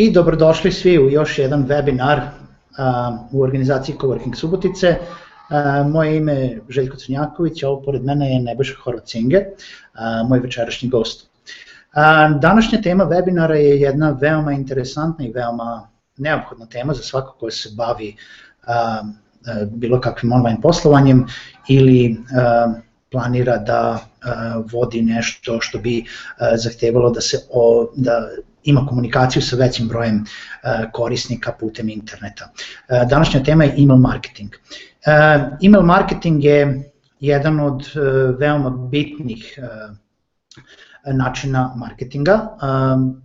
i dobrodošli svi u još jedan webinar u organizaciji Coworking Subotice. Moje ime je Željko Crnjaković, a ovo pored mene je Nebojša Horvacinger, moj večerašnji gost. Današnja tema webinara je jedna veoma interesantna i veoma neophodna tema za svako ko se bavi bilo kakvim online poslovanjem ili planira da vodi nešto što bi zahtevalo da se o, da ima komunikaciju sa većim brojem korisnika putem interneta. Današnja tema je email marketing. Email marketing je jedan od veoma bitnih načina marketinga.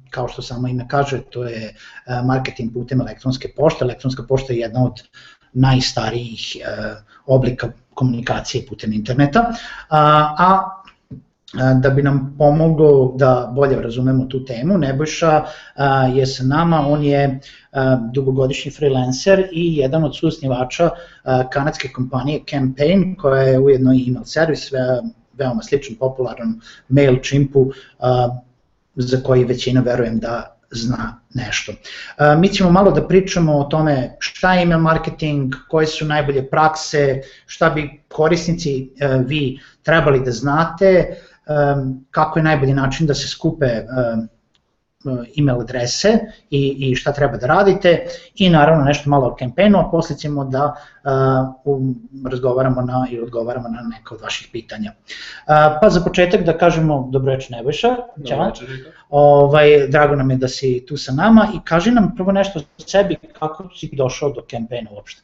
Kao što samo ime kaže, to je marketing putem elektronske pošte. Elektronska pošta je jedna od najstarijih oblika komunikacije putem interneta, a da bi nam pomogao da bolje razumemo tu temu, Nebojša je sa nama, on je dugogodišnji freelancer i jedan od susnivača kanadske kompanije Campaign, koja je ujedno i email servis, veoma sličan, popularan MailChimpu, za koji većina verujem da zna nešto. Mi ćemo malo da pričamo o tome šta je email marketing, koje su najbolje prakse, šta bi korisnici vi trebali da znate, kako je najbolji način da se skupe email adrese i, i šta treba da radite i naravno nešto malo o kampenu, a posle ćemo da uh, razgovaramo na i odgovaramo na neke od vaših pitanja. Uh, pa za početak da kažemo dobroveče Nebojša, Ćao. Ovaj, drago nam je da si tu sa nama i kaži nam prvo nešto o sebi, kako si došao do kampena uopšte.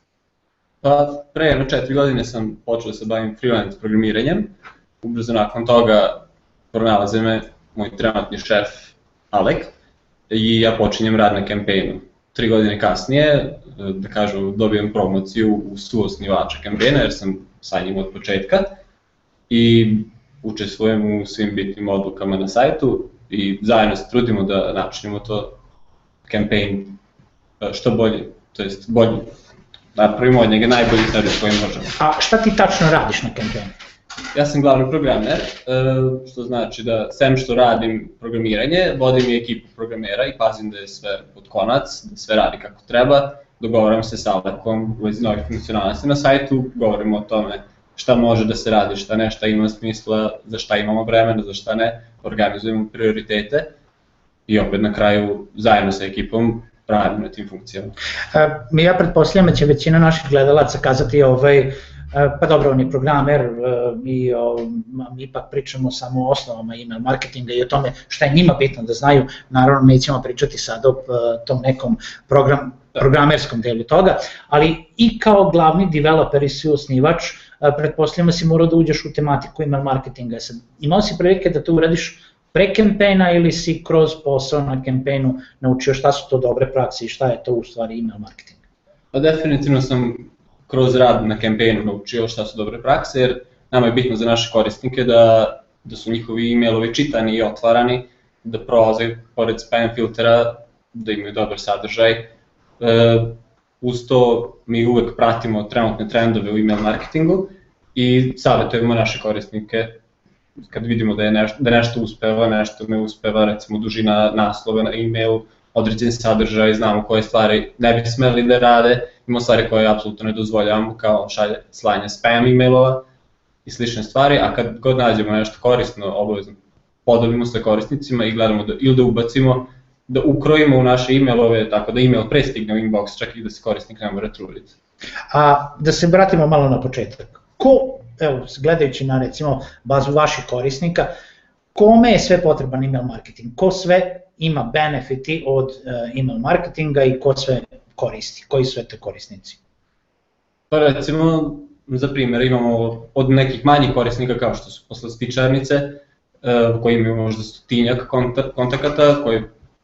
Pa pre jedno četiri godine sam počeo da se bavim freelance programiranjem, ubrzo nakon toga pronalaze me moj trenutni šef Alek i ja počinjem rad na kampejnu. Tri godine kasnije, da kažem, dobijem promociju u suosnivača kampejna jer sam sa njim od početka i učestvujem u svim bitnim odlukama na sajtu i zajedno se trudimo da načinimo to kampejn što bolje, to jest bolje, napravimo od njega najbolji servis koji možemo. A šta ti tačno radiš na kampejnu? Ja sam glavni programer, e, što znači da sem što radim programiranje, vodim i ekipu programera i pazim da je sve pod konac, da sve radi kako treba, dogovaram se sa Alekom u vezi novih funkcionalnosti. Na sajtu, govorimo o tome šta može da se radi, šta ne, šta ima smisla, za šta imamo vremena, za šta ne, organizujemo prioritete i opet na kraju zajedno sa ekipom radimo na tim funkcijama. E, ja pretpostavljam da će većina naših gledalaca kazati ovaj, pa dobro, on je programer, mi e, ipak pričamo samo o osnovama email marketinga i o tome šta je njima bitno da znaju, naravno nećemo pričati sad o e, tom nekom program, programerskom delu toga, ali i kao glavni developer i svi osnivač, pretpostavljamo da si morao da uđeš u tematiku email marketinga. Sad, imao si prilike da to uradiš pre kampena ili si kroz posao na kampenu naučio šta su to dobre prakse i šta je to u stvari email marketing? Pa definitivno sam kroz rad na kampenu naučio šta su dobre prakse, jer nama je bitno za naše korisnike da, da su njihovi e-mailovi čitani i otvarani, da prolaze pored spam filtera, da imaju dobar sadržaj. E, uz to mi uvek pratimo trenutne trendove u email marketingu i savjetujemo naše korisnike kad vidimo da je nešto, da nešto uspeva, nešto ne uspeva, recimo dužina naslova na e-mailu, određen sadržaj, znamo koje stvari ne bi smeli da rade, imamo stvari koje apsolutno ne dozvoljavamo kao šalje, slanje spam e-mailova i slične stvari, a kad god nađemo nešto korisno, obavezno podobimo se korisnicima i gledamo da, ili da ubacimo, da ukrojimo u naše e-mailove tako da e-mail prestigne u inbox, čak i da se korisnik ne mora truditi. A da se vratimo malo na početak. Ko, evo, gledajući na recimo bazu vaših korisnika, kome je sve potreban email marketing? Ko sve ima benefiti od uh, email marketinga i ko sve koristi, koji su te korisnici? Pa recimo, za primjer, imamo od nekih manjih korisnika kao što su poslastičarnice, uh, koji imaju možda stotinjak kontakata, koji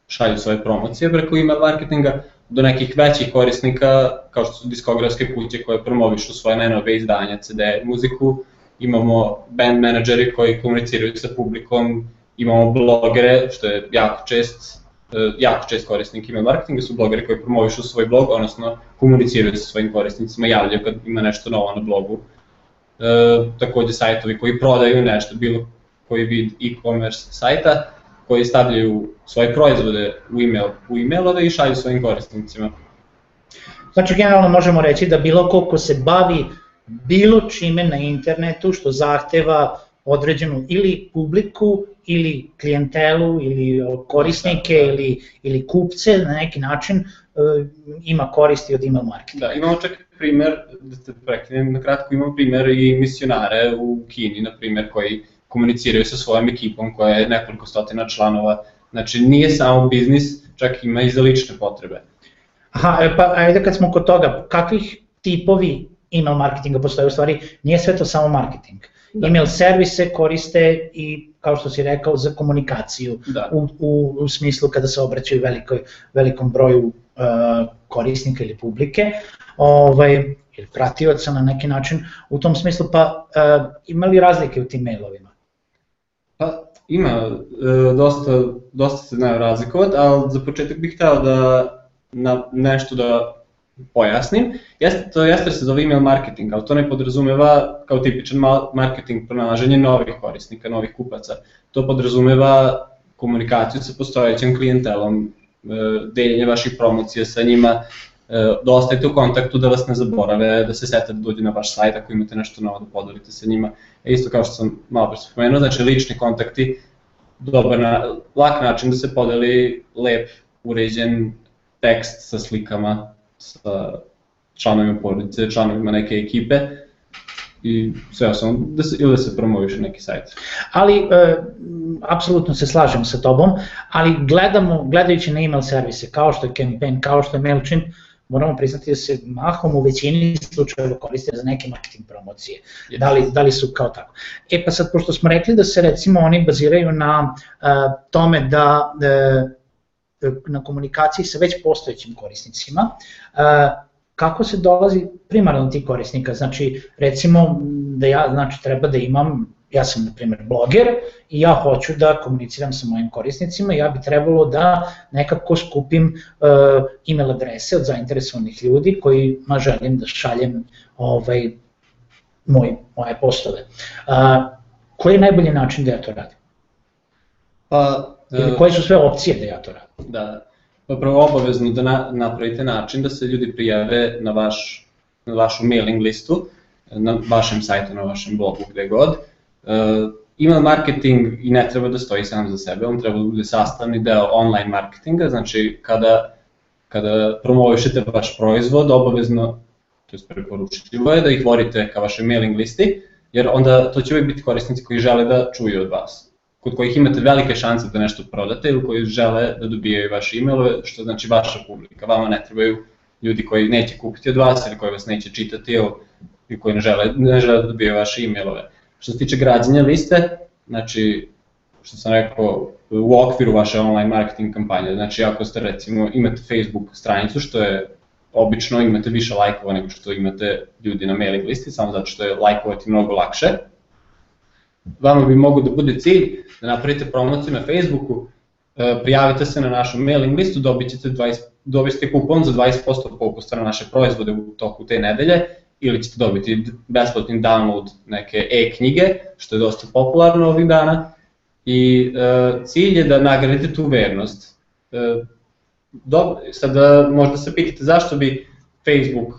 šalju svoje promocije preko email marketinga, do nekih većih korisnika kao što su diskografske kuće koje promovišu svoje najnove izdanja, CD, muziku, imamo band menadžeri koji komuniciraju sa publikom, imamo blogere, što je jako čest, e, jako čest korisnik email marketinga su blogeri koji promovišu svoj blog, odnosno komuniciraju sa svojim korisnicima, javljaju kad ima nešto novo na blogu. E, takođe sajtovi koji prodaju nešto, bilo koji vid e-commerce sajta koji stavljaju svoje proizvode u, email, u emailove i šalju svojim korisnicima. Znači, generalno možemo reći da bilo ko ko se bavi bilo čime na internetu što zahteva određenu ili publiku ili klijentelu ili korisnike da. ili, ili kupce na neki način uh, ima koristi od email marketinga. Da, imamo čak primer, da te prekinem na kratko, imamo primer i misionare u Kini, na primer, koji komuniciraju sa svojom ekipom koja je nekoliko stotina članova. Znači nije samo biznis, čak ima i za lične potrebe. Aha, e, pa ajde kad smo kod toga, kakvih tipovi email marketinga postoje u stvari, nije sve to samo marketing. Da. Email servise koriste i, kao što si rekao, za komunikaciju da. u, u, u smislu kada se obraćaju velikoj, velikom broju uh, korisnika ili publike, ovaj, ili pratioca na neki način u tom smislu, pa uh, ima li razlike u tim mailovima? Pa ima, uh, dosta, dosta se znaju razlikovati, ali za početak bih hteo da na nešto da pojasnim, jeste, to jeste se zove email marketing, ali to ne podrazumeva kao tipičan marketing pronalaženje novih korisnika, novih kupaca. To podrazumeva komunikaciju sa postojećim klijentelom, e, deljenje vaših promocija sa njima, e, da ostajete u kontaktu, da vas ne zaborave, da se sete da dođe na vaš sajt ako imate nešto novo da podelite sa njima. E isto kao što sam malo pre spomenuo, znači lični kontakti, dobar na, lak način da se podeli lep, uređen tekst sa slikama, sa članovima porodice, članovima neke ekipe i sve samo da se, ili da se promoviše neki sajt. Ali, e, apsolutno se slažem sa tobom, ali gledamo, gledajući na email servise, kao što je Campaign, kao što je MailChimp, moramo priznati da se mahom u većini slučajeva koriste za neke marketing promocije. Yes. Da, li, da li su kao tako. E pa sad, pošto smo rekli da se recimo oni baziraju na uh, tome da uh, na komunikaciji sa već postojećim korisnicima, kako se dolazi primarno do tih korisnika, znači recimo da ja znači treba da imam ja sam na primjer bloger i ja hoću da komuniciram sa mojim korisnicima, ja bi trebalo da nekako skupim uh, email adrese od zainteresovanih ljudi kojima želim da šaljem ovaj, moj, moje postove. Koji je najbolji način da ja to radim? Pa, Ili koje su sve opcije da ja to radim? Da, pa prvo obavezno da na, napravite način da se ljudi prijave na, vaš, na vašu mailing listu, na vašem sajtu, na vašem blogu, gde god. Uh, email marketing i ne treba da stoji sam za sebe, on treba da bude sastavni deo online marketinga, znači kada, kada promovišete vaš proizvod, obavezno, to je preporučljivo je da ih vodite ka vašoj mailing listi, jer onda to će uvijek biti korisnici koji žele da čuju od vas kod kojih imate velike šanse da nešto prodate ili koji žele da dobijaju vaše emailove, što znači vaša publika. Vama ne trebaju ljudi koji neće kupiti od vas ili koji vas neće čitati ili koji ne žele, ne žele da dobijaju vaše emailove. Što se tiče građanja liste, znači, što sam rekao, u okviru vaše online marketing kampanje, znači ako ste recimo imate Facebook stranicu, što je obično imate više lajkova nego što imate ljudi na mailing listi, samo zato što je lajkovati mnogo lakše, vama bi mogo da bude cilj da napravite promociju na Facebooku, e, prijavite se na našu mailing listu, dobit ćete 20, dobit ćete kupon za 20% popusta na naše proizvode u toku te nedelje, ili ćete dobiti besplatni download neke e-knjige, što je dosta popularno ovih dana, i e, cilj je da nagradite tu vernost. E, dobro, sada možda se pitate zašto bi Facebook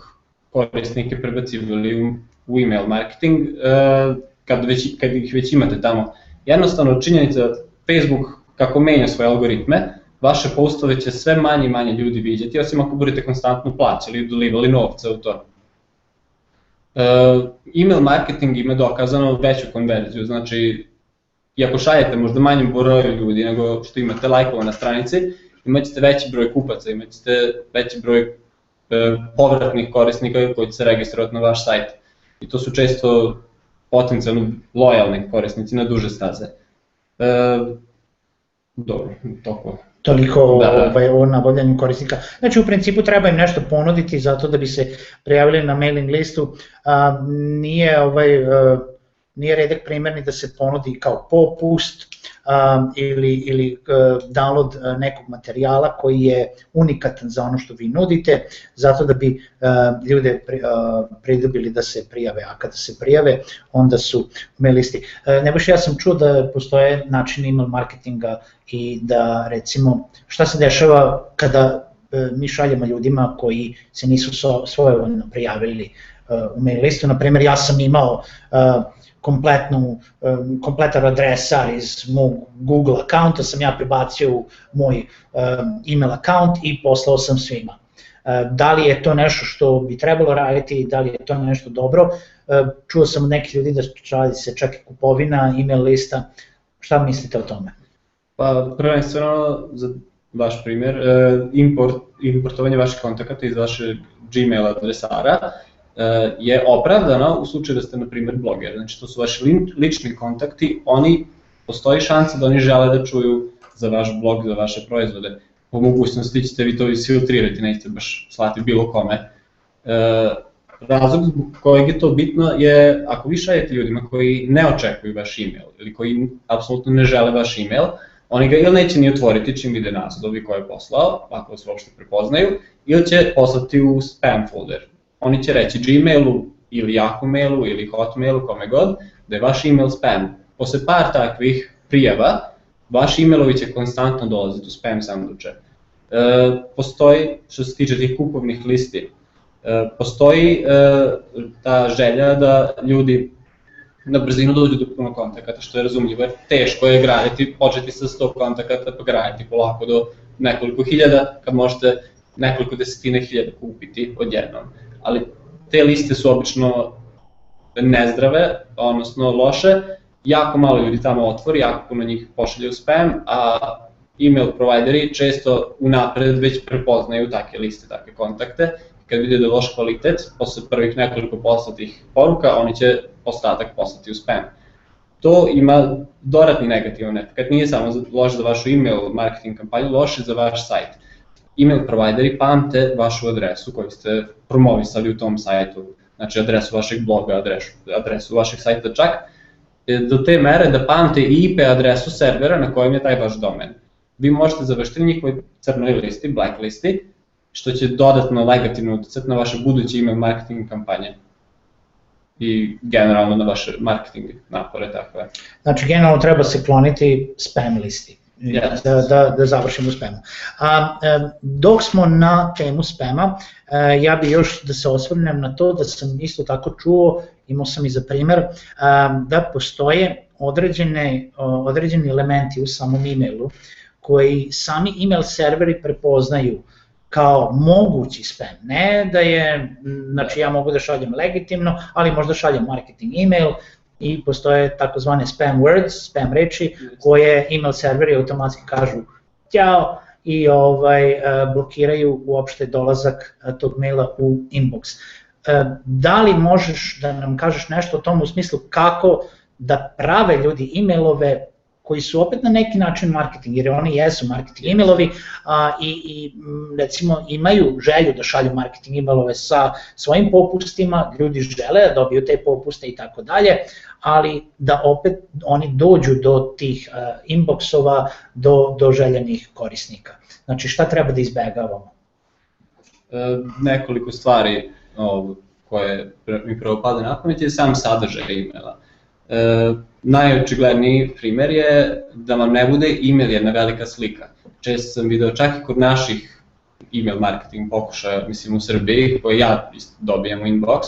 korisnike prebacivali u, u email marketing, e, kad, već, kad ih već imate tamo. Jednostavno činjenica da Facebook kako menja svoje algoritme, vaše postove će sve manje i manje ljudi vidjeti, osim ako budete konstantno plaćali i dolivali novca u to. E, email marketing ima dokazano veću konverziju, znači iako šaljete možda manjem broju ljudi nego što imate lajkova na stranici, imaćete veći broj kupaca, imaćete veći broj e, povratnih korisnika koji će se registrovati na vaš sajt. I to su često potencijalno lojalni korisnici na duže staze. E, dobro, toko. Toliko da, da. Ovaj, o nabavljanju korisnika. Znači u principu treba im nešto ponuditi zato da bi se prijavili na mailing listu. A, nije ovaj, a, nije redek primjerni da se ponudi kao popust, ili, ili download nekog materijala koji je unikatan za ono što vi nudite, zato da bi ljude pridobili da se prijave, a kada se prijave onda su mail listi. Ne baš ja sam čuo da postoje način email marketinga i da recimo šta se dešava kada mi šaljemo ljudima koji se nisu svojevoljno prijavili u mail listu. Naprimer, ja sam imao kompletnu, kompletan adresar iz mog Google akaunta sam ja prebacio u moj email akaunt i poslao sam svima. Da li je to nešto što bi trebalo raditi, da li je to nešto dobro, čuo sam od nekih ljudi da radi se čak i kupovina email lista, šta mislite o tome? Pa prvenstveno za vaš primjer, import, importovanje vaših kontakata iz vaše Gmail adresara, E, je opravdana u slučaju da ste, na primjer, bloger. Znači, to su vaši lični kontakti, oni, postoji šansa da oni žele da čuju za vaš blog, za vaše proizvode. Po mogućnosti ćete vi to isfiltrirati, nećete baš slati bilo kome. E, razlog zbog kojeg je to bitno je ako vi šaljete ljudima koji ne očekuju vaš email ili koji apsolutno ne žele vaš email, oni ga ili neće ni otvoriti čim vide naslovi koje je poslao, ako vas uopšte prepoznaju, ili će poslati u spam folder oni će reći Gmailu ili Yahoo mailu ili Hotmailu, kome god, da je vaš email spam. Posle par takvih prijava, vaši emailovi će konstantno dolaziti u spam sanduče. E, postoji, što se tiče tih kupovnih listi, e, postoji e, ta želja da ljudi na brzinu dođu do puno kontakata, što je razumljivo, jer teško je graditi, početi sa 100 kontakata pa graditi polako do nekoliko hiljada, kad možete nekoliko desetine hiljada kupiti odjednom ali te liste su obično nezdrave, odnosno loše, jako malo ljudi tamo otvori, jako puno njih pošalje u spam, a email provideri često unapred već prepoznaju takve liste, takve kontakte, kad vide da je loš kvalitet, posle prvih nekoliko poslatih poruka, oni će ostatak poslati u spam. To ima dodatni negativan efekt, nije samo loše za vašu email marketing kampanju, loše za vaš sajt email provideri pamte vašu adresu koju ste promovisali u tom sajtu, znači adresu vašeg bloga, adresu, adresu vašeg sajta čak, e, do te mere da pamte i IP adresu servera na kojem je taj vaš domen. Vi možete završiti njihovoj crnoj listi, blacklisti, što će dodatno negativno utjecati na vaše buduće email marketing kampanje i generalno na vaše marketing napore takve. Znači generalno treba se kloniti spam listi yes. da, da, da završimo u spemu. A, dok smo na temu spema, e, ja bih još da se osvrnem na to da sam isto tako čuo, imao sam i za primer, da postoje određene, određeni elementi u samom e-mailu koji sami email serveri prepoznaju kao mogući spam, ne da je, znači ja mogu da šaljem legitimno, ali možda šaljem marketing email, i postoje takozvane spam words, spam reči, koje email serveri automatski kažu ćao i ovaj, e, blokiraju uopšte dolazak e, tog maila u inbox. E, da li možeš da nam kažeš nešto o tom u smislu kako da prave ljudi e-mailove koji su opet na neki način marketing, jer oni jesu marketing emailovi a, i, i recimo imaju želju da šalju marketing emailove sa svojim popustima, ljudi žele da dobiju te popuste i tako dalje, ali da opet oni dođu do tih uh, inboxova, do, do željenih korisnika. Znači šta treba da izbegavamo? E, nekoliko stvari ovo, koje mi prvo pada na pamet je sam sadržaj e-maila. E, najočigledniji primer je da vam ne bude email jedna velika slika. Često sam video čak i kod naših email marketing pokušaja, mislim u Srbiji, koje ja dobijam u inbox,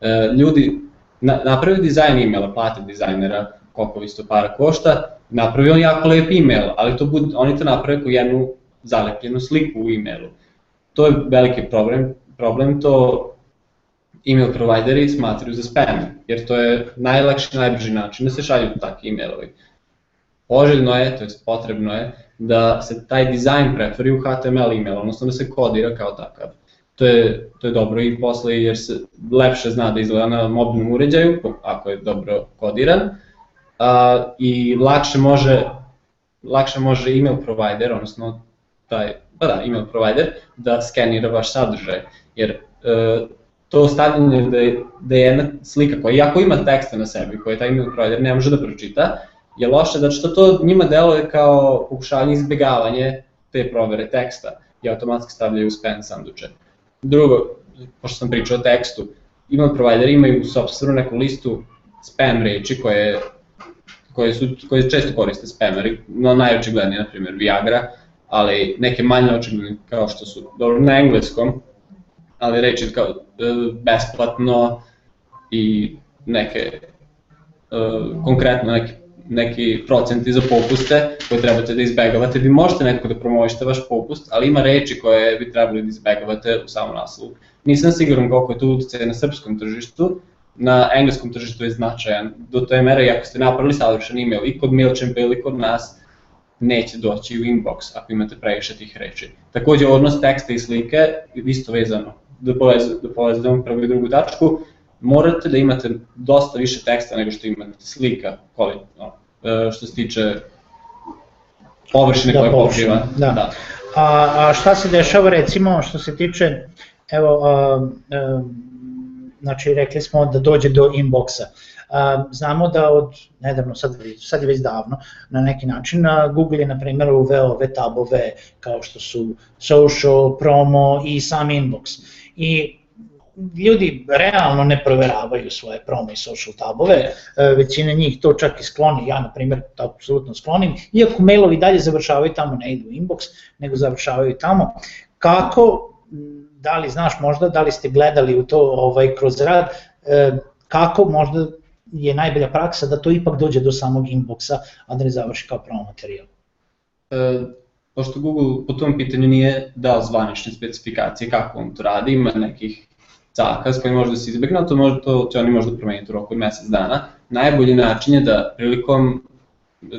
e, ljudi na, napravio dizajn emaila, plate dizajnera, koliko isto para košta, napravio on jako lep email, ali to bud, oni to naprave kao jednu zalepljenu sliku u emailu. To je veliki problem, problem to email provideri smatruju za spam, jer to je najlakši, najbrži način da se šalju takvi emailovi. Poželjno je, to je potrebno je, da se taj dizajn pretvori u HTML email, odnosno da se kodira kao takav to je, to je dobro i posle jer se lepše zna da izgleda na mobilnom uređaju, ako je dobro kodiran, a, i lakše može, lakše može email provider, odnosno taj, pa da, email provider, da skenira vaš sadržaj, jer e, to stavljanje da je, da je jedna slika koja, iako ima teksta na sebi, koje taj email provider ne može da pročita, je loše, zato što to njima deluje kao pokušavanje izbjegavanje te provere teksta i automatski stavljaju u spam sanduče. Drugo, pošto sam pričao o tekstu, email provideri imaju sobstvenu neku listu spam reči koje, koje, su, koje često koriste spameri, no najočiglednije, na primjer, Viagra, ali neke manje očigledne kao što su, dobro, na engleskom, ali reči kao e, besplatno i neke, uh, konkretno neki, neki procenti za popuste koje trebate da izbegavate. Vi možete nekako da promovište vaš popust, ali ima reči koje bi trebali da izbegavate u samom naslovu. Nisam siguran koliko je to utjecaj na srpskom tržištu, na engleskom tržištu je značajan. Do toje mere, ako ste napravili savršen email i kod MailChimp ili kod nas, neće doći u inbox ako imate previše tih reči. Takođe, odnos teksta i slike isto vezano. Da, povez, da povezamo prvu i drugu tačku, morate da imate dosta više teksta nego što imate slika, koliko, no, e, što se tiče površine da, koje pokriva. Da. da. A, a šta se dešava recimo što se tiče, evo, a, a, znači rekli smo da dođe do inboxa. A, znamo da od nedavno, sad, sad je već davno, na neki način, a, Google je na primjer uveo ove tabove kao što su social, promo i sam inbox. I ljudi realno ne proveravaju svoje promo i social tabove, e, većina njih to čak i skloni, ja na primjer to apsolutno sklonim, iako mailovi dalje završavaju tamo, ne idu u inbox, nego završavaju tamo. Kako, da li znaš možda, da li ste gledali u to ovaj, kroz rad, e, kako možda je najbolja praksa da to ipak dođe do samog inboxa, a da ne završi kao promo materijal? Pošto Google po tom pitanju nije dao zvanične specifikacije kako on to radi, ima nekih zakaz koji može da se izbegne, to, može, to će oni možda promeniti u roku mesec dana. Najbolji način je da prilikom,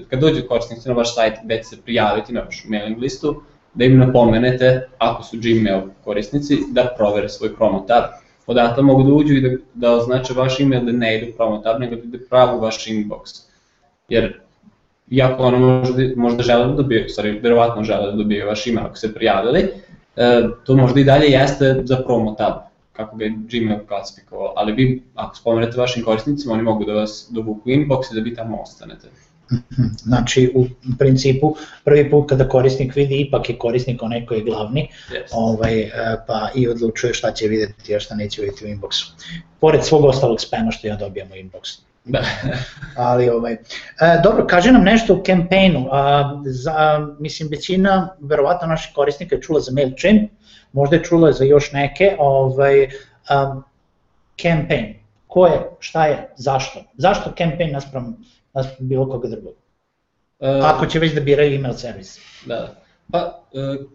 kad dođe korisnici na vaš sajt će se prijaviti na vašu mailing listu, da im napomenete, ako su Gmail korisnici, da provere svoj promo tab. Mogu da uđu i da, da označe vaš email da ne ide promo tab, nego da ide pravo u vaš inbox. Jer iako ono možda, možda žele da dobije, sorry, verovatno žele da dobije vaš email ako se prijavili, e, to možda i dalje jeste za promo tab kako ga je Gmail klasifikovao, ali vi ako spomenete vašim korisnicima, oni mogu da vas dovuku inbox i da vi tamo ostanete. Znači, u principu, prvi put kada korisnik vidi, ipak je korisnik onaj koji je glavni, yes. ovaj, e, pa i odlučuje šta će videti, a šta neće videti u inboxu. Pored svog ostalog spama što ja dobijam u inboxu. Da. Ali ovaj, e, dobro, kaže nam nešto o campaignu. A, za, mislim, većina, verovatno naših korisnika je čula za MailChimp, možda je čula za još neke, ovaj, um, campaign, ko je, šta je, zašto? Zašto campaign naspram, naspram bilo koga drugog? Uh, Ako će već da biraju email servis. Da, pa uh,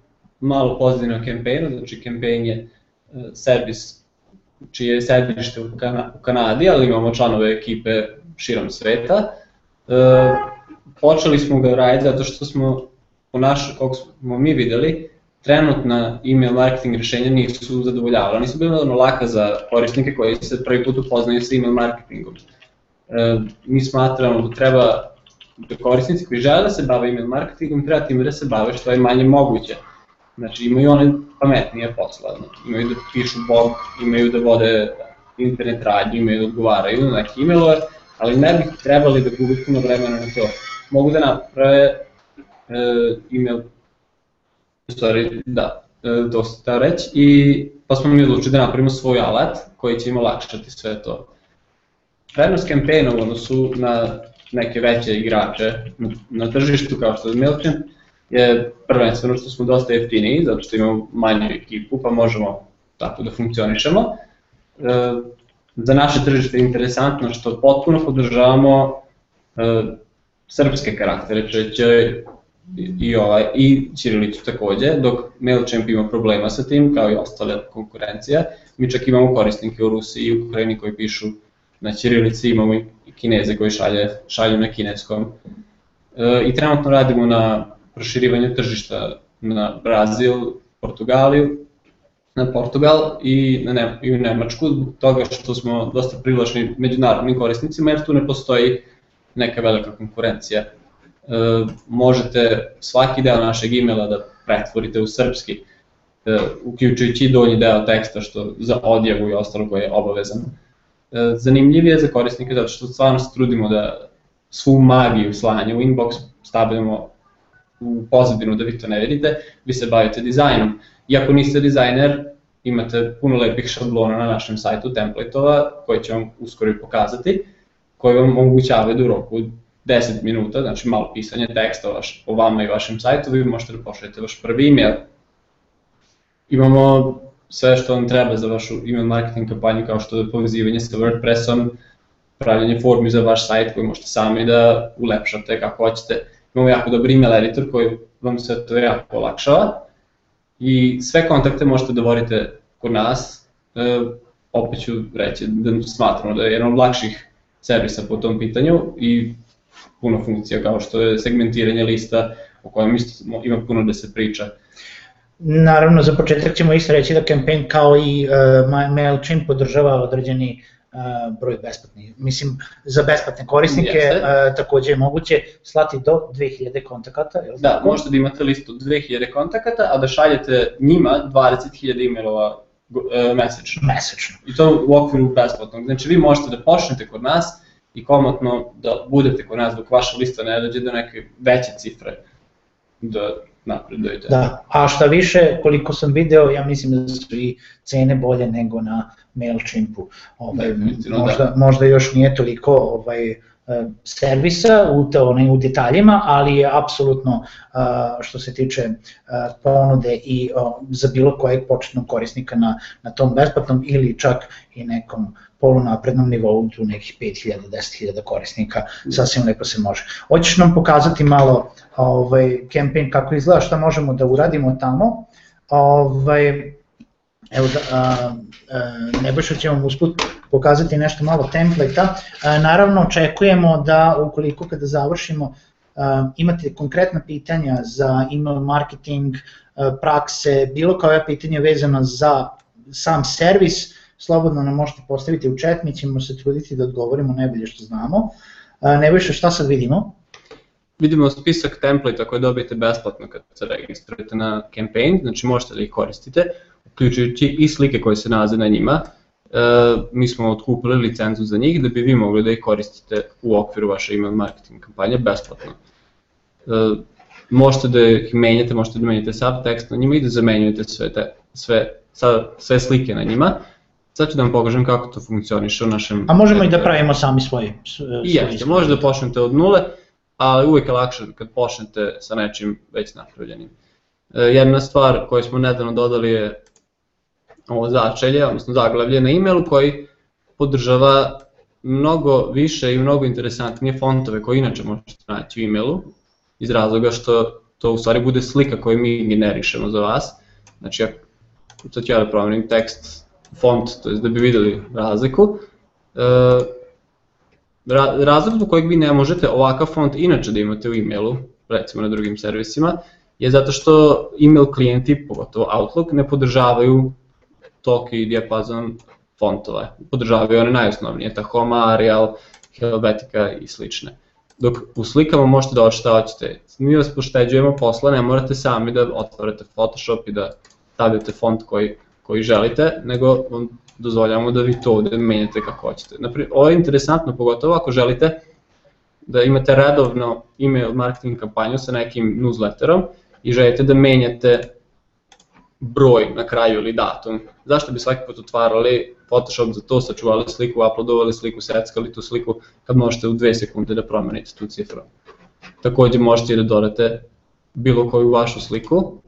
malo pozitivno o campaignu, znači campaign je uh, servis čije je sedište u, Kana, u Kanadi, ali imamo članove ekipe širom sveta. Uh, počeli smo ga raditi zato što smo, po naš, kako smo mi videli, trenutna email marketing rešenja nisu zadovoljavala, nisu bila ono laka za korisnike koji se prvi put upoznaju sa email marketingom. E, mi smatramo da treba da korisnici koji žele da se bave email marketingom, treba tim da se bave što je manje moguće. Znači imaju one pametnije posla, imaju da pišu blog, imaju da vode internet radnju, imaju da odgovaraju na neke emailove, ali ne bi trebali da gubi puno vremena na to. Mogu da naprave e, email stvari, da, e, da reći, i pa smo mi odlučili da napravimo svoj alat koji će im olakšati sve to. Prednost kampena u odnosu na neke veće igrače na, na tržištu kao što je MailChimp je prvenstveno što smo dosta jeftiniji, zato što imamo manju ekipu pa možemo tako da funkcionišemo. E, za naše tržište je interesantno što potpuno podržavamo e, srpske karaktere, če će i, ovaj, i Ćirilicu takođe, dok MailChimp ima problema sa tim, kao i ostale konkurencije. Mi čak imamo korisnike u Rusiji i Ukrajini koji pišu na Ćirilici, imamo i Kineze koji šalje, šalju na kineskom. E, I trenutno radimo na proširivanju tržišta na Brazil, Portugaliju, na Portugal i, na ne, i u Nemačku, zbog toga što smo dosta privlačni međunarodnim korisnicima, jer tu ne postoji neka velika konkurencija E, možete svaki deo našeg e-maila da pretvorite u srpski, e, uključujući i donji deo teksta što za odjavu i ostalo koje je obavezano. E, zanimljiv je za korisnike zato što stvarno se trudimo da svu magiju slanja u inbox stavljamo u pozadinu da vi to ne vidite, vi se bavite dizajnom. Iako niste dizajner, imate puno lepih šablona na našem sajtu, templateova, koje će vam uskoro i pokazati, koji vam omogućavaju da u roku 10 minuta, znači malo pisanje teksta vaš, o vama i vašem sajtu, vi možete da pošaljete vaš prvi email. Imamo sve što vam treba za vašu email marketing kampanju, kao što je povezivanje sa WordPressom, pravljanje formi za vaš sajt koji možete sami da ulepšate kako hoćete. Imamo jako dobar email editor koji vam sve to jako olakšava i sve kontakte možete da vodite kod nas. E, opet ću reći da smatramo da je jedan od lakših servisa po tom pitanju i puno funkcija kao što je segmentiranje lista o kojem isto ima puno da se priča. Naravno, za početak ćemo isto reći da campaign kao i uh, MailChimp podržava određeni uh, broj besplatnih. Mislim, za besplatne korisnike uh, takođe je moguće slati do 2000 kontakata. Je da, tako? možete da imate listu 2000 kontakata, a da šaljete njima 20.000 e-mailova uh, mesečno. Mesečno. I to u okviru besplatnog. Znači vi možete da počnete kod nas i komotno da budete kod nas dok vaša lista ne dođe do neke veće cifre da napredujete. Da, a šta više, koliko sam video, ja mislim da su i cene bolje nego na MailChimpu. Ovaj, možda, da. možda još nije toliko ovaj, e, servisa u, to, ne, u detaljima, ali je apsolutno što se tiče ponude i za bilo kojeg početnog korisnika na, na tom besplatnom ili čak i nekom polunaprednom nivou tu nekih 5000, 10.000 korisnika, sasvim lepo se može. Hoćeš nam pokazati malo ovaj, campaign kako izgleda, šta možemo da uradimo tamo. Ovaj, evo da, a, a, Nebojša će vam usput pokazati nešto malo template-a. Naravno očekujemo da ukoliko kada završimo a, imate konkretna pitanja za email marketing, a, prakse, bilo kao je pitanje vezano za sam servis, slobodno nam možete postaviti u chat, mi ćemo se truditi da odgovorimo najbolje što znamo. Nebojša, šta sad vidimo? Vidimo spisak template koje dobijete besplatno kad se registrujete na campaign, znači možete da ih koristite, uključujući i slike koje se nalaze na njima. E, mi smo otkupili licencu za njih da bi vi mogli da ih koristite u okviru vaše email marketing kampanje besplatno. E, možete da ih menjate, možete da menjate sav tekst na njima i da zamenjujete sve, te, sve, sve slike na njima Sad ću da vam pokažem kako to funkcioniše u našem... A možemo i da pravimo sami svoje. Jeste, možete da počnete od nule, ali uvijek je lakše kad počnete sa nečim već napravljenim. E, jedna stvar koju smo nedavno dodali je ovo začelje, odnosno zaglavlje na e-mailu koji podržava mnogo više i mnogo interesantnije fontove koje inače možete naći u e-mailu iz razloga što to u stvari bude slika koju mi generišemo za vas. Znači, ja, sad ću ja da promenim tekst font, to je da bi videli razliku. E, razlog zbog kojeg vi ne možete ovakav font inače da imate u e-mailu, recimo na drugim servisima, je zato što email klijenti, pogotovo Outlook, ne podržavaju toki i dijapazon fontova. Podržavaju one najosnovnije, Tahoma, Arial, Helvetica i slične. Dok u slikama možete da šta hoćete. Mi vas pošteđujemo posla, ne morate sami da otvorite Photoshop i da stavljate font koji koji želite, nego vam dozvoljamo da vi to ovde menjate kako hoćete. Naprimjer, ovo je interesantno pogotovo ako želite da imate redovno email marketing kampanju sa nekim newsletterom i želite da menjate broj na kraju ili datum. Zašto bi svaki put otvarali Photoshop za to, sačuvali sliku, uploadovali sliku, seckali tu sliku, kad možete u dve sekunde da promenite tu cifru. Takođe možete i da dodate bilo koju vašu sliku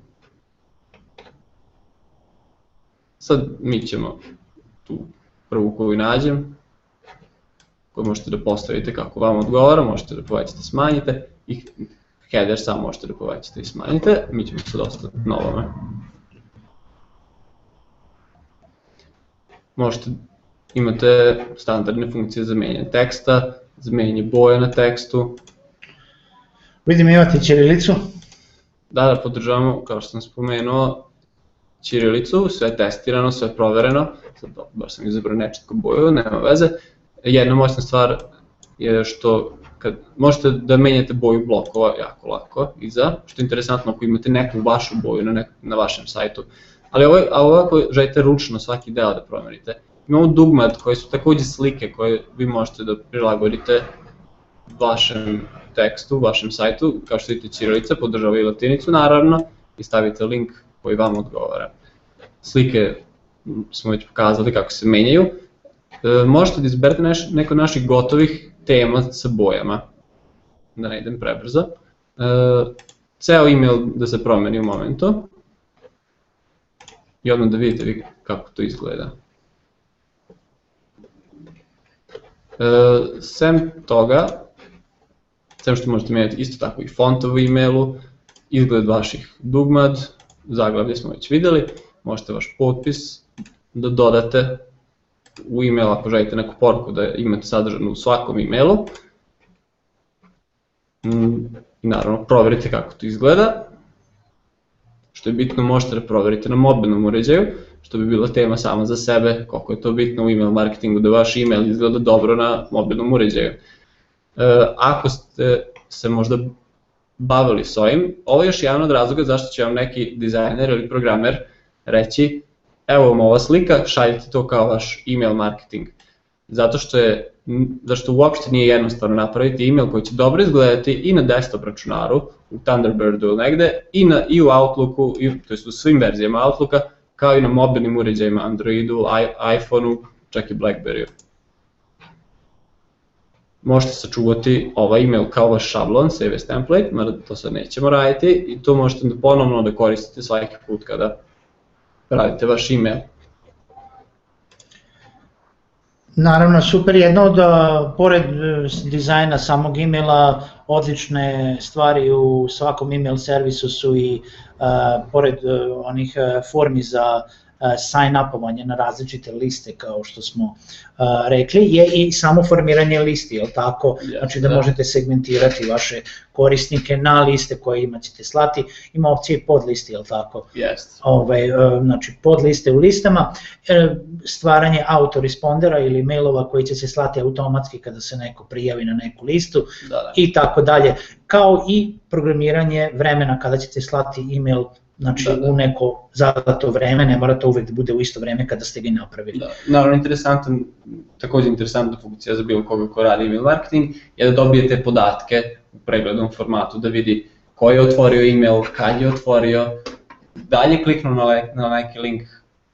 Sad mi ćemo tu prvu koju nađem, koju možete da postavite kako vam odgovara, možete da povećate, smanjite i header sam možete da povećate i smanjite, mi ćemo sad ostati na. Možete, imate standardne funkcije za menjanje teksta, za menjanje boja na tekstu. Vidim imate ćirilicu. Da, da, podržavamo, kao što sam spomenuo, Ćirilicu, sve testirano, sve provereno, sad baš sam izabrao nečetko boju, nema veze. Jedna moćna stvar je što kad možete da menjate boju blokova jako lako iza, što je interesantno ako imate neku vašu boju na, nek, na vašem sajtu. Ali ovo, a ovo ako želite ručno svaki deo da promenite, imamo dugmat koji su takođe slike koje vi možete da prilagodite vašem tekstu, vašem sajtu, kao što vidite Cirilica, podržava i latinicu naravno, i stavite link koji vam odgovara. Slike smo već pokazali kako se menjaju. E, možete da izberete neš, neko naših gotovih tema sa bojama, da ne idem prebrzo. E, ceo email da se promeni u momentu i odmah da vidite vi kako to izgleda. E, sem toga, sem što možete menjati isto tako i font u e-mailu, izgled vaših dugmad, zaglavlje smo već videli, možete vaš potpis da dodate u e-mail ako želite neku poruku da imate sadržanu u svakom e-mailu. Mm, I naravno proverite kako to izgleda. Što je bitno možete da proverite na mobilnom uređaju, što bi bila tema sama za sebe, koliko je to bitno u email marketingu da vaš email izgleda dobro na mobilnom uređaju. E, ako ste se možda bavili s ovim, ovo je još jedan od razloga zašto će vam neki dizajner ili programer reći evo vam ova slika, šaljite to kao vaš email marketing. Zato što je zašto uopšte nije jednostavno napraviti email koji će dobro izgledati i na desktop računaru, u Thunderbirdu ili negde, i, na, i u Outlooku, i, to je u svim verzijama Outlooka, kao i na mobilnim uređajima, Androidu, iPhoneu, čak i Blackberryu. Možete sačuvati ovaj email kao vaš šablon, save as template, mada to sad nećemo raditi, i to možete da ponovno da koristite svaki put kada radite vaš email. Naravno, super. Jedno od, pored e, dizajna samog emaila, odlične stvari u svakom email servisu su i, uh, pored uh, onih formi za sign-upovanje na različite liste kao što smo uh, rekli je i samo formiranje listi, je tako? Znači da, da možete segmentirati vaše korisnike na liste koje imate slati, ima opcije pod listi, je tako? Yes. Ove, uh, znači pod liste u listama, stvaranje autorespondera ili mailova koji će se slati automatski kada se neko prijavi na neku listu da, da. i tako dalje, kao i programiranje vremena kada ćete slati email znači da, da. u neko zadato vreme, ne mora to uvek da bude u isto vreme kada ste ga napravili. Da. Naravno, interesantan, takođe interesantna funkcija za bilo koga ko radi email marketing je da dobijete podatke u preglednom formatu, da vidi ko je otvorio email, kad je otvorio, da li je kliknuo na, le, na neki link,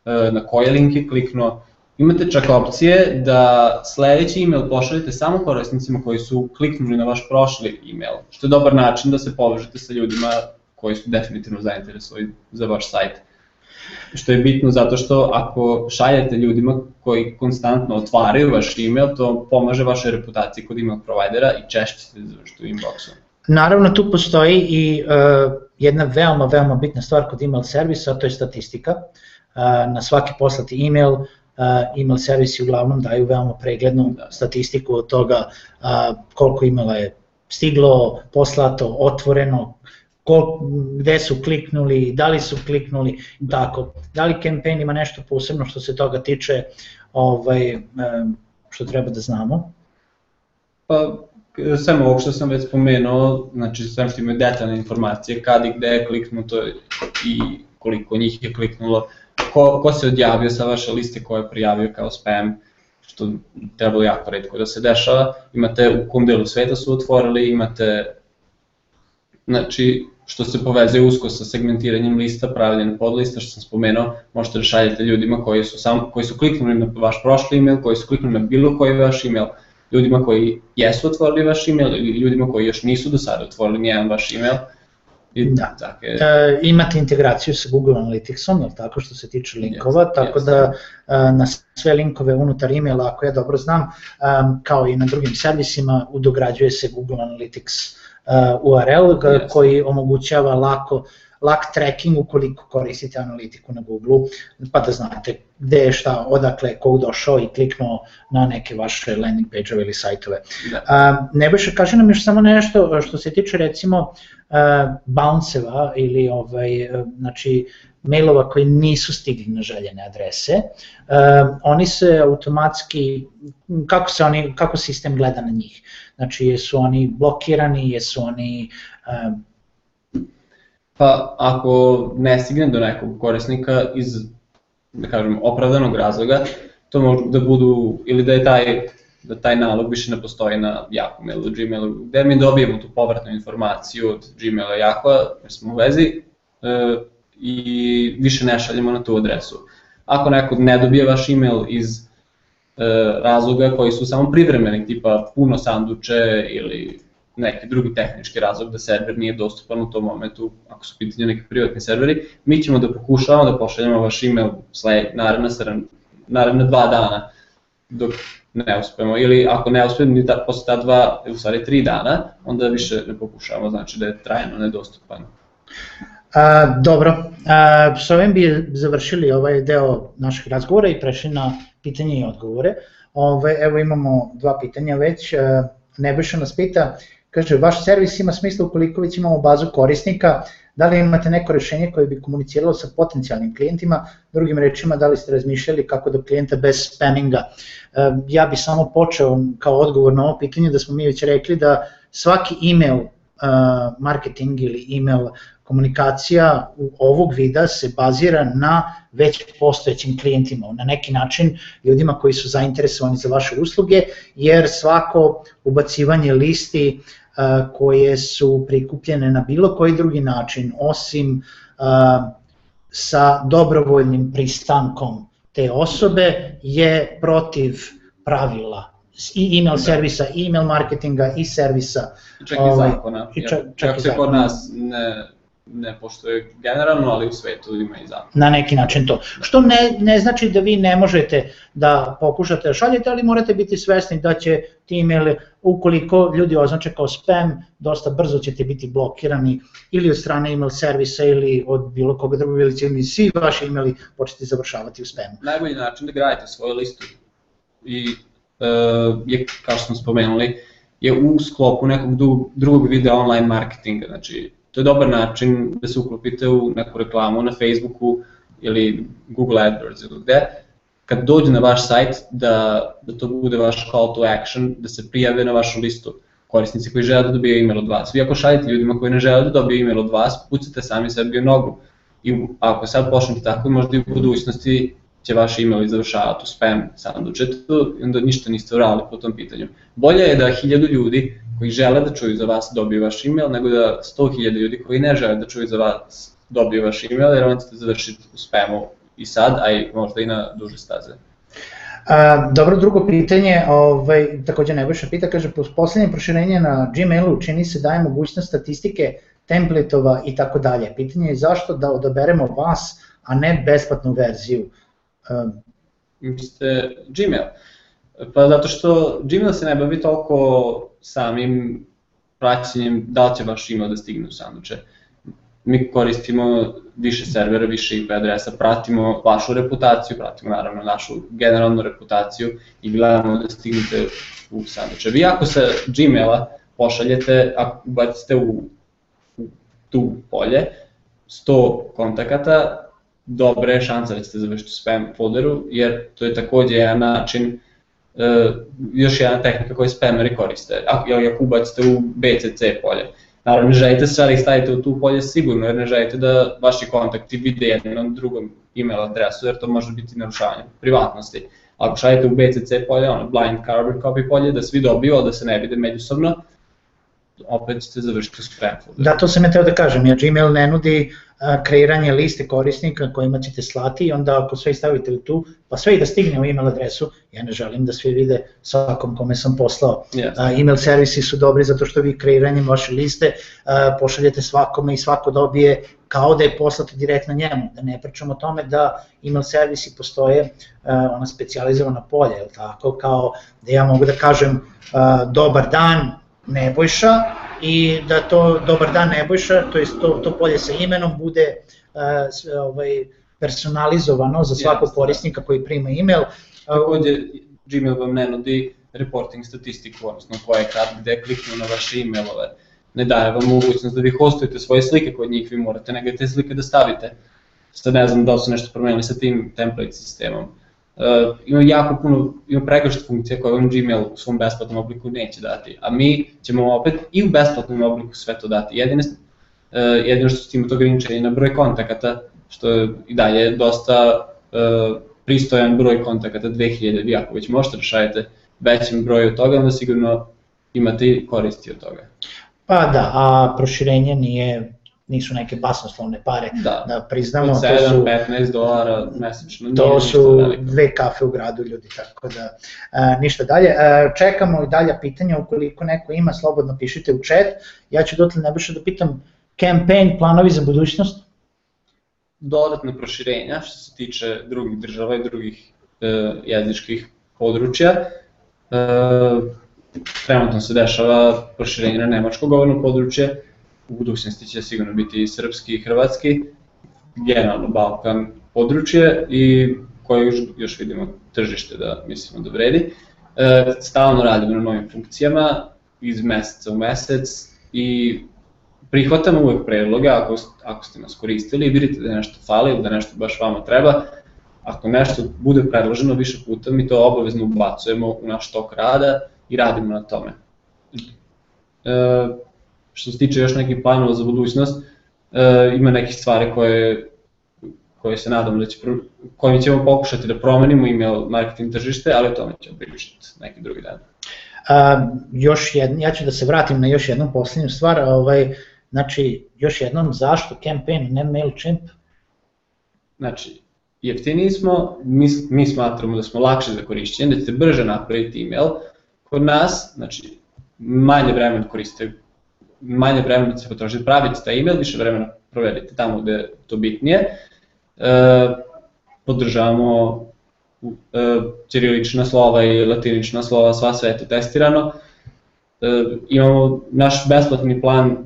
e, na koji link je kliknuo, Imate čak opcije da sledeći email pošaljete samo korisnicima koji su kliknuli na vaš prošli email, što je dobar način da se povežete sa ljudima koji su definitivno zainteresovani za vaš sajt. Što je bitno zato što ako šaljete ljudima koji konstantno otvaraju vaš email, to pomaže vašoj reputaciji kod email provajdera i češće se završite u inboxu. Naravno, tu postoji i uh, jedna veoma, veoma bitna stvar kod email servisa, a to je statistika. Uh, na svaki poslati email, uh, email servisi uglavnom daju veoma preglednu da. statistiku od toga uh, koliko emaila je stiglo, poslato, otvoreno, ko, gde su kliknuli, da li su kliknuli, tako. Da li campaign ima nešto posebno što se toga tiče, ovaj, što treba da znamo? Pa, samo ovo što sam već spomenuo, znači sam što imaju detaljne informacije, kad i gde je kliknuto i koliko njih je kliknulo, ko, ko se odjavio sa vaše liste, ko je prijavio kao spam, što trebalo jako redko da se dešava, imate u kom delu sveta su otvorili, imate znači što se povezuje usko sa segmentiranjem lista, pravljenjem podlista, što sam spomenuo, možete da šaljete ljudima koji su, sam, koji su kliknuli na vaš prošli email, koji su kliknuli na bilo koji vaš email, ljudima koji jesu otvorili vaš email ili ljudima koji još nisu do sada otvorili nijedan vaš email. I, da. Tako je. E, imate integraciju sa Google Analyticsom, je tako što se tiče linkova, yes, tako yes. da e, na sve linkove unutar emaila, ako ja dobro znam, e, kao i na drugim servisima, udograđuje se Google Analytics URL yes. koji omogućava lako lak tracking ukoliko koristite analitiku na Google, pa da znate gde je šta, odakle, ko došao i kliknuo na neke vaše landing page-ove ili sajtove. Da. Uh, Nebojša, kaže nam još samo nešto što se tiče recimo uh, bounce-eva ili ovaj, znači mailova koji nisu stigli na željene adrese, uh, oni se automatski, kako, se oni, kako sistem gleda na njih? Znači, jesu oni blokirani, jesu oni... Uh, pa, ako ne stigne do nekog korisnika iz, da kažem, opravdanog razloga, to može da budu, ili da je taj da taj nalog više ne postoji na Yahoo mailu, Gmailu, gde mi dobijemo tu povratnu informaciju od Gmaila Yahoo, jer smo u vezi, e, i više ne šaljemo na tu adresu. Ako neko ne dobije vaš email iz razloga koji su samo privremeni, tipa puno sanduče ili neki drugi tehnički razlog da server nije dostupan u tom momentu, ako su pitanje neki privatni serveri, mi ćemo da pokušavamo da pošaljemo vaš email sled, naravno, naravno dva dana dok ne uspemo, ili ako ne uspemo ni ta, posle ta dva, u stvari tri dana, onda više ne pokušavamo, znači da je trajno nedostupan. A, dobro, a, s ovim bi završili ovaj deo naših razgovora i prešli na pitanje i odgovore. Ove, evo imamo dva pitanja već. Nebojša nas pita, kaže, vaš servis ima smisla ukoliko već imamo bazu korisnika, da li imate neko rešenje koje bi komuniciralo sa potencijalnim klijentima, drugim rečima, da li ste razmišljali kako do klijenta bez spaminga. Ja bi samo počeo kao odgovor na ovo pitanje da smo mi već rekli da svaki email marketing ili email komunikacija ovog vida se bazira na već postojećim klijentima, na neki način ljudima koji su zainteresovani za vaše usluge, jer svako ubacivanje listi koje su prikupljene na bilo koji drugi način, osim sa dobrovoljnim pristankom te osobe, je protiv pravila i email da. servisa, i email marketinga, i servisa. Čak i ovaj, zakona. Čak, čak, čak se kod nas ne, ne poštuje generalno, ali u svetu ima i zakon. Na neki način to. Što ne, ne znači da vi ne možete da pokušate da šaljete, ali morate biti svesni da će ti email, ukoliko ljudi označe kao spam, dosta brzo ćete biti blokirani ili od strane email servisa ili od bilo koga drugog ili će svi vaši emaili početi završavati u spamu. Najbolji način da gradite svoju listu i uh, je, kao što smo spomenuli, je u sklopu nekog drugog videa online marketinga, znači to je dobar način da se uklopite u neku reklamu na Facebooku ili Google AdWords ili gde, kad dođe na vaš sajt da, da to bude vaš call to action, da se prijave na vašu listu korisnici koji žele da dobiju email od vas. Vi ako šaljete ljudima koji ne žele da dobiju email od vas, pucate sami sebi u nogu. I ako sad počnete tako, možda i u budućnosti će vaš email završavati u spam sandučetu i onda ništa niste uradili po tom pitanju. Bolje je da hiljadu ljudi koji žele da čuju za vas dobiju vaš email, nego da 100.000 ljudi koji ne žele da čuju za vas dobiju vaš email, jer onda ćete završiti u spamu i sad, a i možda i na duže staze. A, dobro, drugo pitanje, ovaj, takođe Nebojša pita, kaže, poslednje proširenje na Gmailu čini se daje mogućnost statistike, templetova i tako dalje. Pitanje je zašto da odaberemo vas, a ne besplatnu verziju. Um, Mislite Gmail? Pa zato što Gmail se ne bavi toliko samim praćenjem da li će vaš email da stigne u sanduče. Mi koristimo više servera, više IP adresa, pratimo vašu reputaciju, pratimo naravno našu generalnu reputaciju i gledamo da stignete u sanduče. Vi ako sa Gmaila pošaljete, ako ubacite u, u tu polje 100 kontakata, dobra je šansa da ćete završiti u spam folderu, jer to je takođe jedan način još jedna tehnika koju spameri koriste, ako, ako ubacite u BCC polje. Naravno, ne želite sve da stavite u tu polje sigurno, jer ne želite da vaši kontakti vide jednom drugom email adresu, jer to može biti narušavanje privatnosti. Ako šaljete u BCC polje, ono blind carbon copy polje, da svi dobiju, da se ne vide međusobno, opet ćete završiti u spam folder. Da, to sam je teo da kažem, jer Gmail ne nudi kreiranje liste korisnika kojima ćete slati i onda ako sve stavite tu, pa sve i da stigne u email adresu, ja ne želim da svi vide svakom kome sam poslao. Yes. email servisi su dobri zato što vi kreiranjem vaše liste pošaljete svakome i svako dobije kao da je poslato direktno njemu, da ne pričamo o tome da email servisi postoje ona specializovana polja, je tako, kao da ja mogu da kažem dobar dan, Nebojša i da to dobar dan Nebojša, to je to, to polje sa imenom bude uh, ovaj, personalizovano za svakog korisnika koji prima email. Takođe, Gmail vam ne nudi reporting statistiku, odnosno ko je kad gde kliknuo na vaše emailove. Ne daje vam mogućnost da vi hostujete svoje slike kod njih, vi morate negde te slike da stavite. Sad ne znam da li su nešto promenili sa tim template sistemom uh, ima jako puno, ima pregršt funkcija koje on Gmail u svom besplatnom obliku neće dati, a mi ćemo opet i u besplatnom obliku sve to dati. Jedine, uh, jedino što ima to ograničenje na broj kontakata, što je i dalje dosta uh, pristojan broj kontakata, 2000, vi ako već možete da šaljete većem broju od toga, onda sigurno imate koristi od toga. Pa da, a proširenje nije nisu neke basnoslovne pare da, da priznamo. 7, to su, 15 dolara mesečno. To su dve kafe u gradu ljudi, tako da a, ništa dalje. A, čekamo i dalja pitanja, ukoliko neko ima, slobodno pišite u chat. Ja ću dotle najbrže da pitam, campaign, planovi za budućnost? Dodatne proširenja što se tiče drugih država i drugih e, jezičkih područja. E, trenutno se dešava proširenje na nemačko govorno područje, u budućnosti će sigurno biti i srpski i hrvatski, generalno Balkan područje i koje još, još vidimo tržište da mislimo da vredi. E, stalno radimo na novim funkcijama iz meseca u mesec i prihvatamo uvek predloge ako, ako ste nas koristili i vidite da nešto fali ili da nešto baš vama treba, ako nešto bude predloženo više puta, mi to obavezno ubacujemo u naš tok rada i radimo na tome. E, što se tiče još nekih planova za budućnost, e, ima nekih stvari koje, koje se nadamo da će, kojim ćemo pokušati da promenimo email marketing tržište, ali o tome ćemo pričati neki drugi dan. A, još jedno, ja ću da se vratim na još jednu posljednju stvar, ovaj, znači još jednom zašto campaign, ne MailChimp? Znači, jeftiniji smo, mi, mi smatramo da smo lakše za korišćenje, da ćete brže napraviti email, kod nas, znači, manje vremena koristite manje vremena da se potrošiti, pravite taj email, više vremena provedite tamo gde je to bitnije. E, podržavamo e, ćirilična slova i latinična slova, sva sve je to testirano. E, imamo naš besplatni plan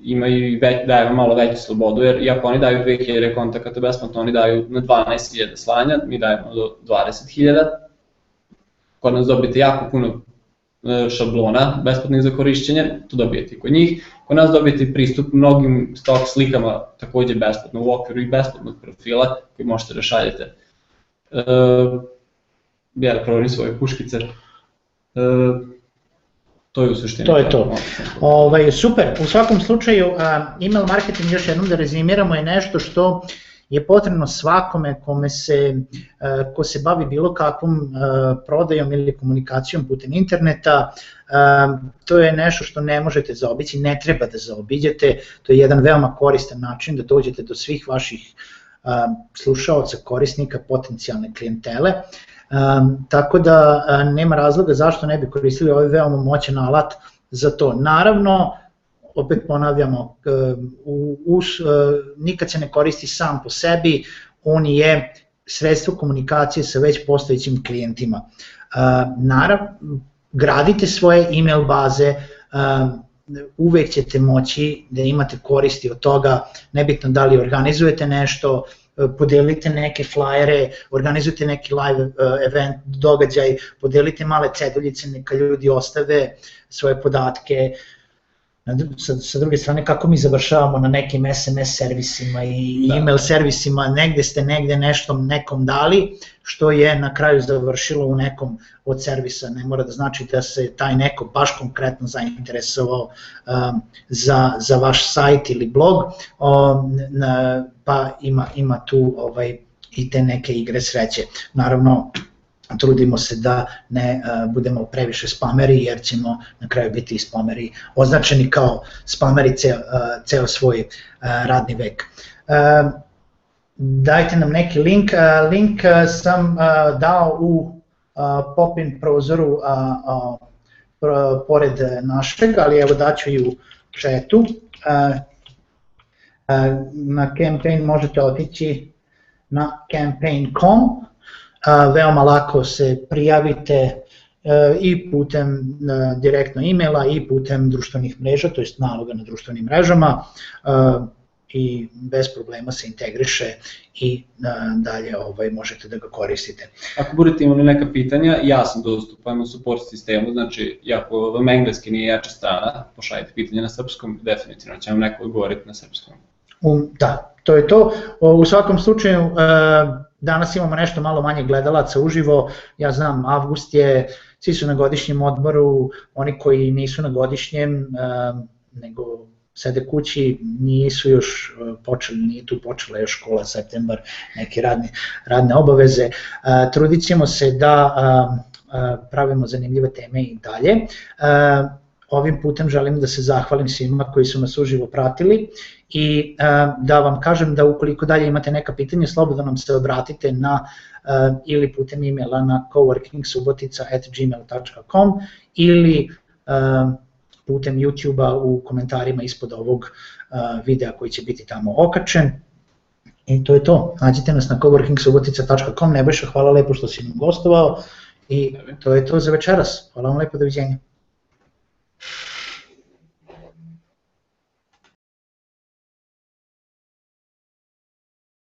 ima i već, daje malo veću slobodu, jer iako oni daju 2000 kontakata besplatno, oni daju na 12.000 slanja, mi dajemo do 20.000. Kod nas dobijete jako puno šablona besplatnih za korišćenje, to dobijete kod njih. Kod nas dobijete pristup mnogim stock slikama takođe besplatno u okviru i besplatnog profila koji možete da šaljete. E, ja da proverim svoje puškice. E, to je u suštini. To je to. Ovaj, super, u svakom slučaju email marketing još jednom da rezimiramo je nešto što je potrebno svakome kome se, e, ko se bavi bilo kakvom e, prodajom ili komunikacijom putem interneta, e, to je nešto što ne možete zaobići, ne treba da zaobiđete, to je jedan veoma koristan način da dođete do svih vaših slušaoca, korisnika, potencijalne klijentele, tako da nema razloga zašto ne bi koristili ovaj veoma moćan alat za to. Naravno, opet ponavljamo, e, u, u, e, nikad se ne koristi sam po sebi, on je sredstvo komunikacije sa već postojećim klijentima. E, Narav, gradite svoje email baze, uvek ćete moći da imate koristi od toga, nebitno da li organizujete nešto, podelite neke flyere, organizujete neki live event, događaj, podelite male ceduljice, neka ljudi ostave svoje podatke, sa, sa druge strane kako mi završavamo na nekim SMS servisima i da. email servisima, negde ste negde nešto nekom dali, što je na kraju završilo u nekom od servisa, ne mora da znači da se taj neko baš konkretno zainteresovao um, za, za vaš sajt ili blog, um, na, pa ima, ima tu ovaj, i te neke igre sreće. Naravno, trudimo se da ne budemo previše spameri jer ćemo na kraju biti spameri označeni kao spameri ceo, ceo svoj radni vek. Dajte nam neki link, link sam dao u popin prozoru pored našeg, ali evo daću i u chatu. Na campaign možete otići na campaign.com veoma lako se prijavite e, i putem e, direktno e-maila i putem društvenih mreža, to jest naloga na društvenim mrežama e, i bez problema se integriše i dalje ovaj, možete da ga koristite. Ako budete imali neka pitanja, ja sam dostupan u support sistemu, znači ako vam engleski nije jača strana, pošaljite pitanje na srpskom, definitivno će vam neko odgovoriti na srpskom. Um, da, to je to. U svakom slučaju, Danas imamo nešto malo manje gledalaca uživo, ja znam, avgust je, svi su na godišnjem odmoru, oni koji nisu na godišnjem, nego sede kući, nisu još e, počeli, nije tu počela još škola, septembar, neke radne, radne obaveze. Trudit ćemo se da pravimo zanimljive teme i dalje. Ovim putem želim da se zahvalim svima koji su nas uživo pratili i da vam kažem da ukoliko dalje imate neka pitanja, slobodno nam se obratite na ili putem e-maila na coworkingsubotica.gmail.com ili putem YouTube-a u komentarima ispod ovog videa koji će biti tamo okačen. I to je to. Nađite nas na coworkingsubotica.com. Nebojša, hvala lepo što si nam gostovao i to je to za večeras. Hvala vam lepo, doviđenja.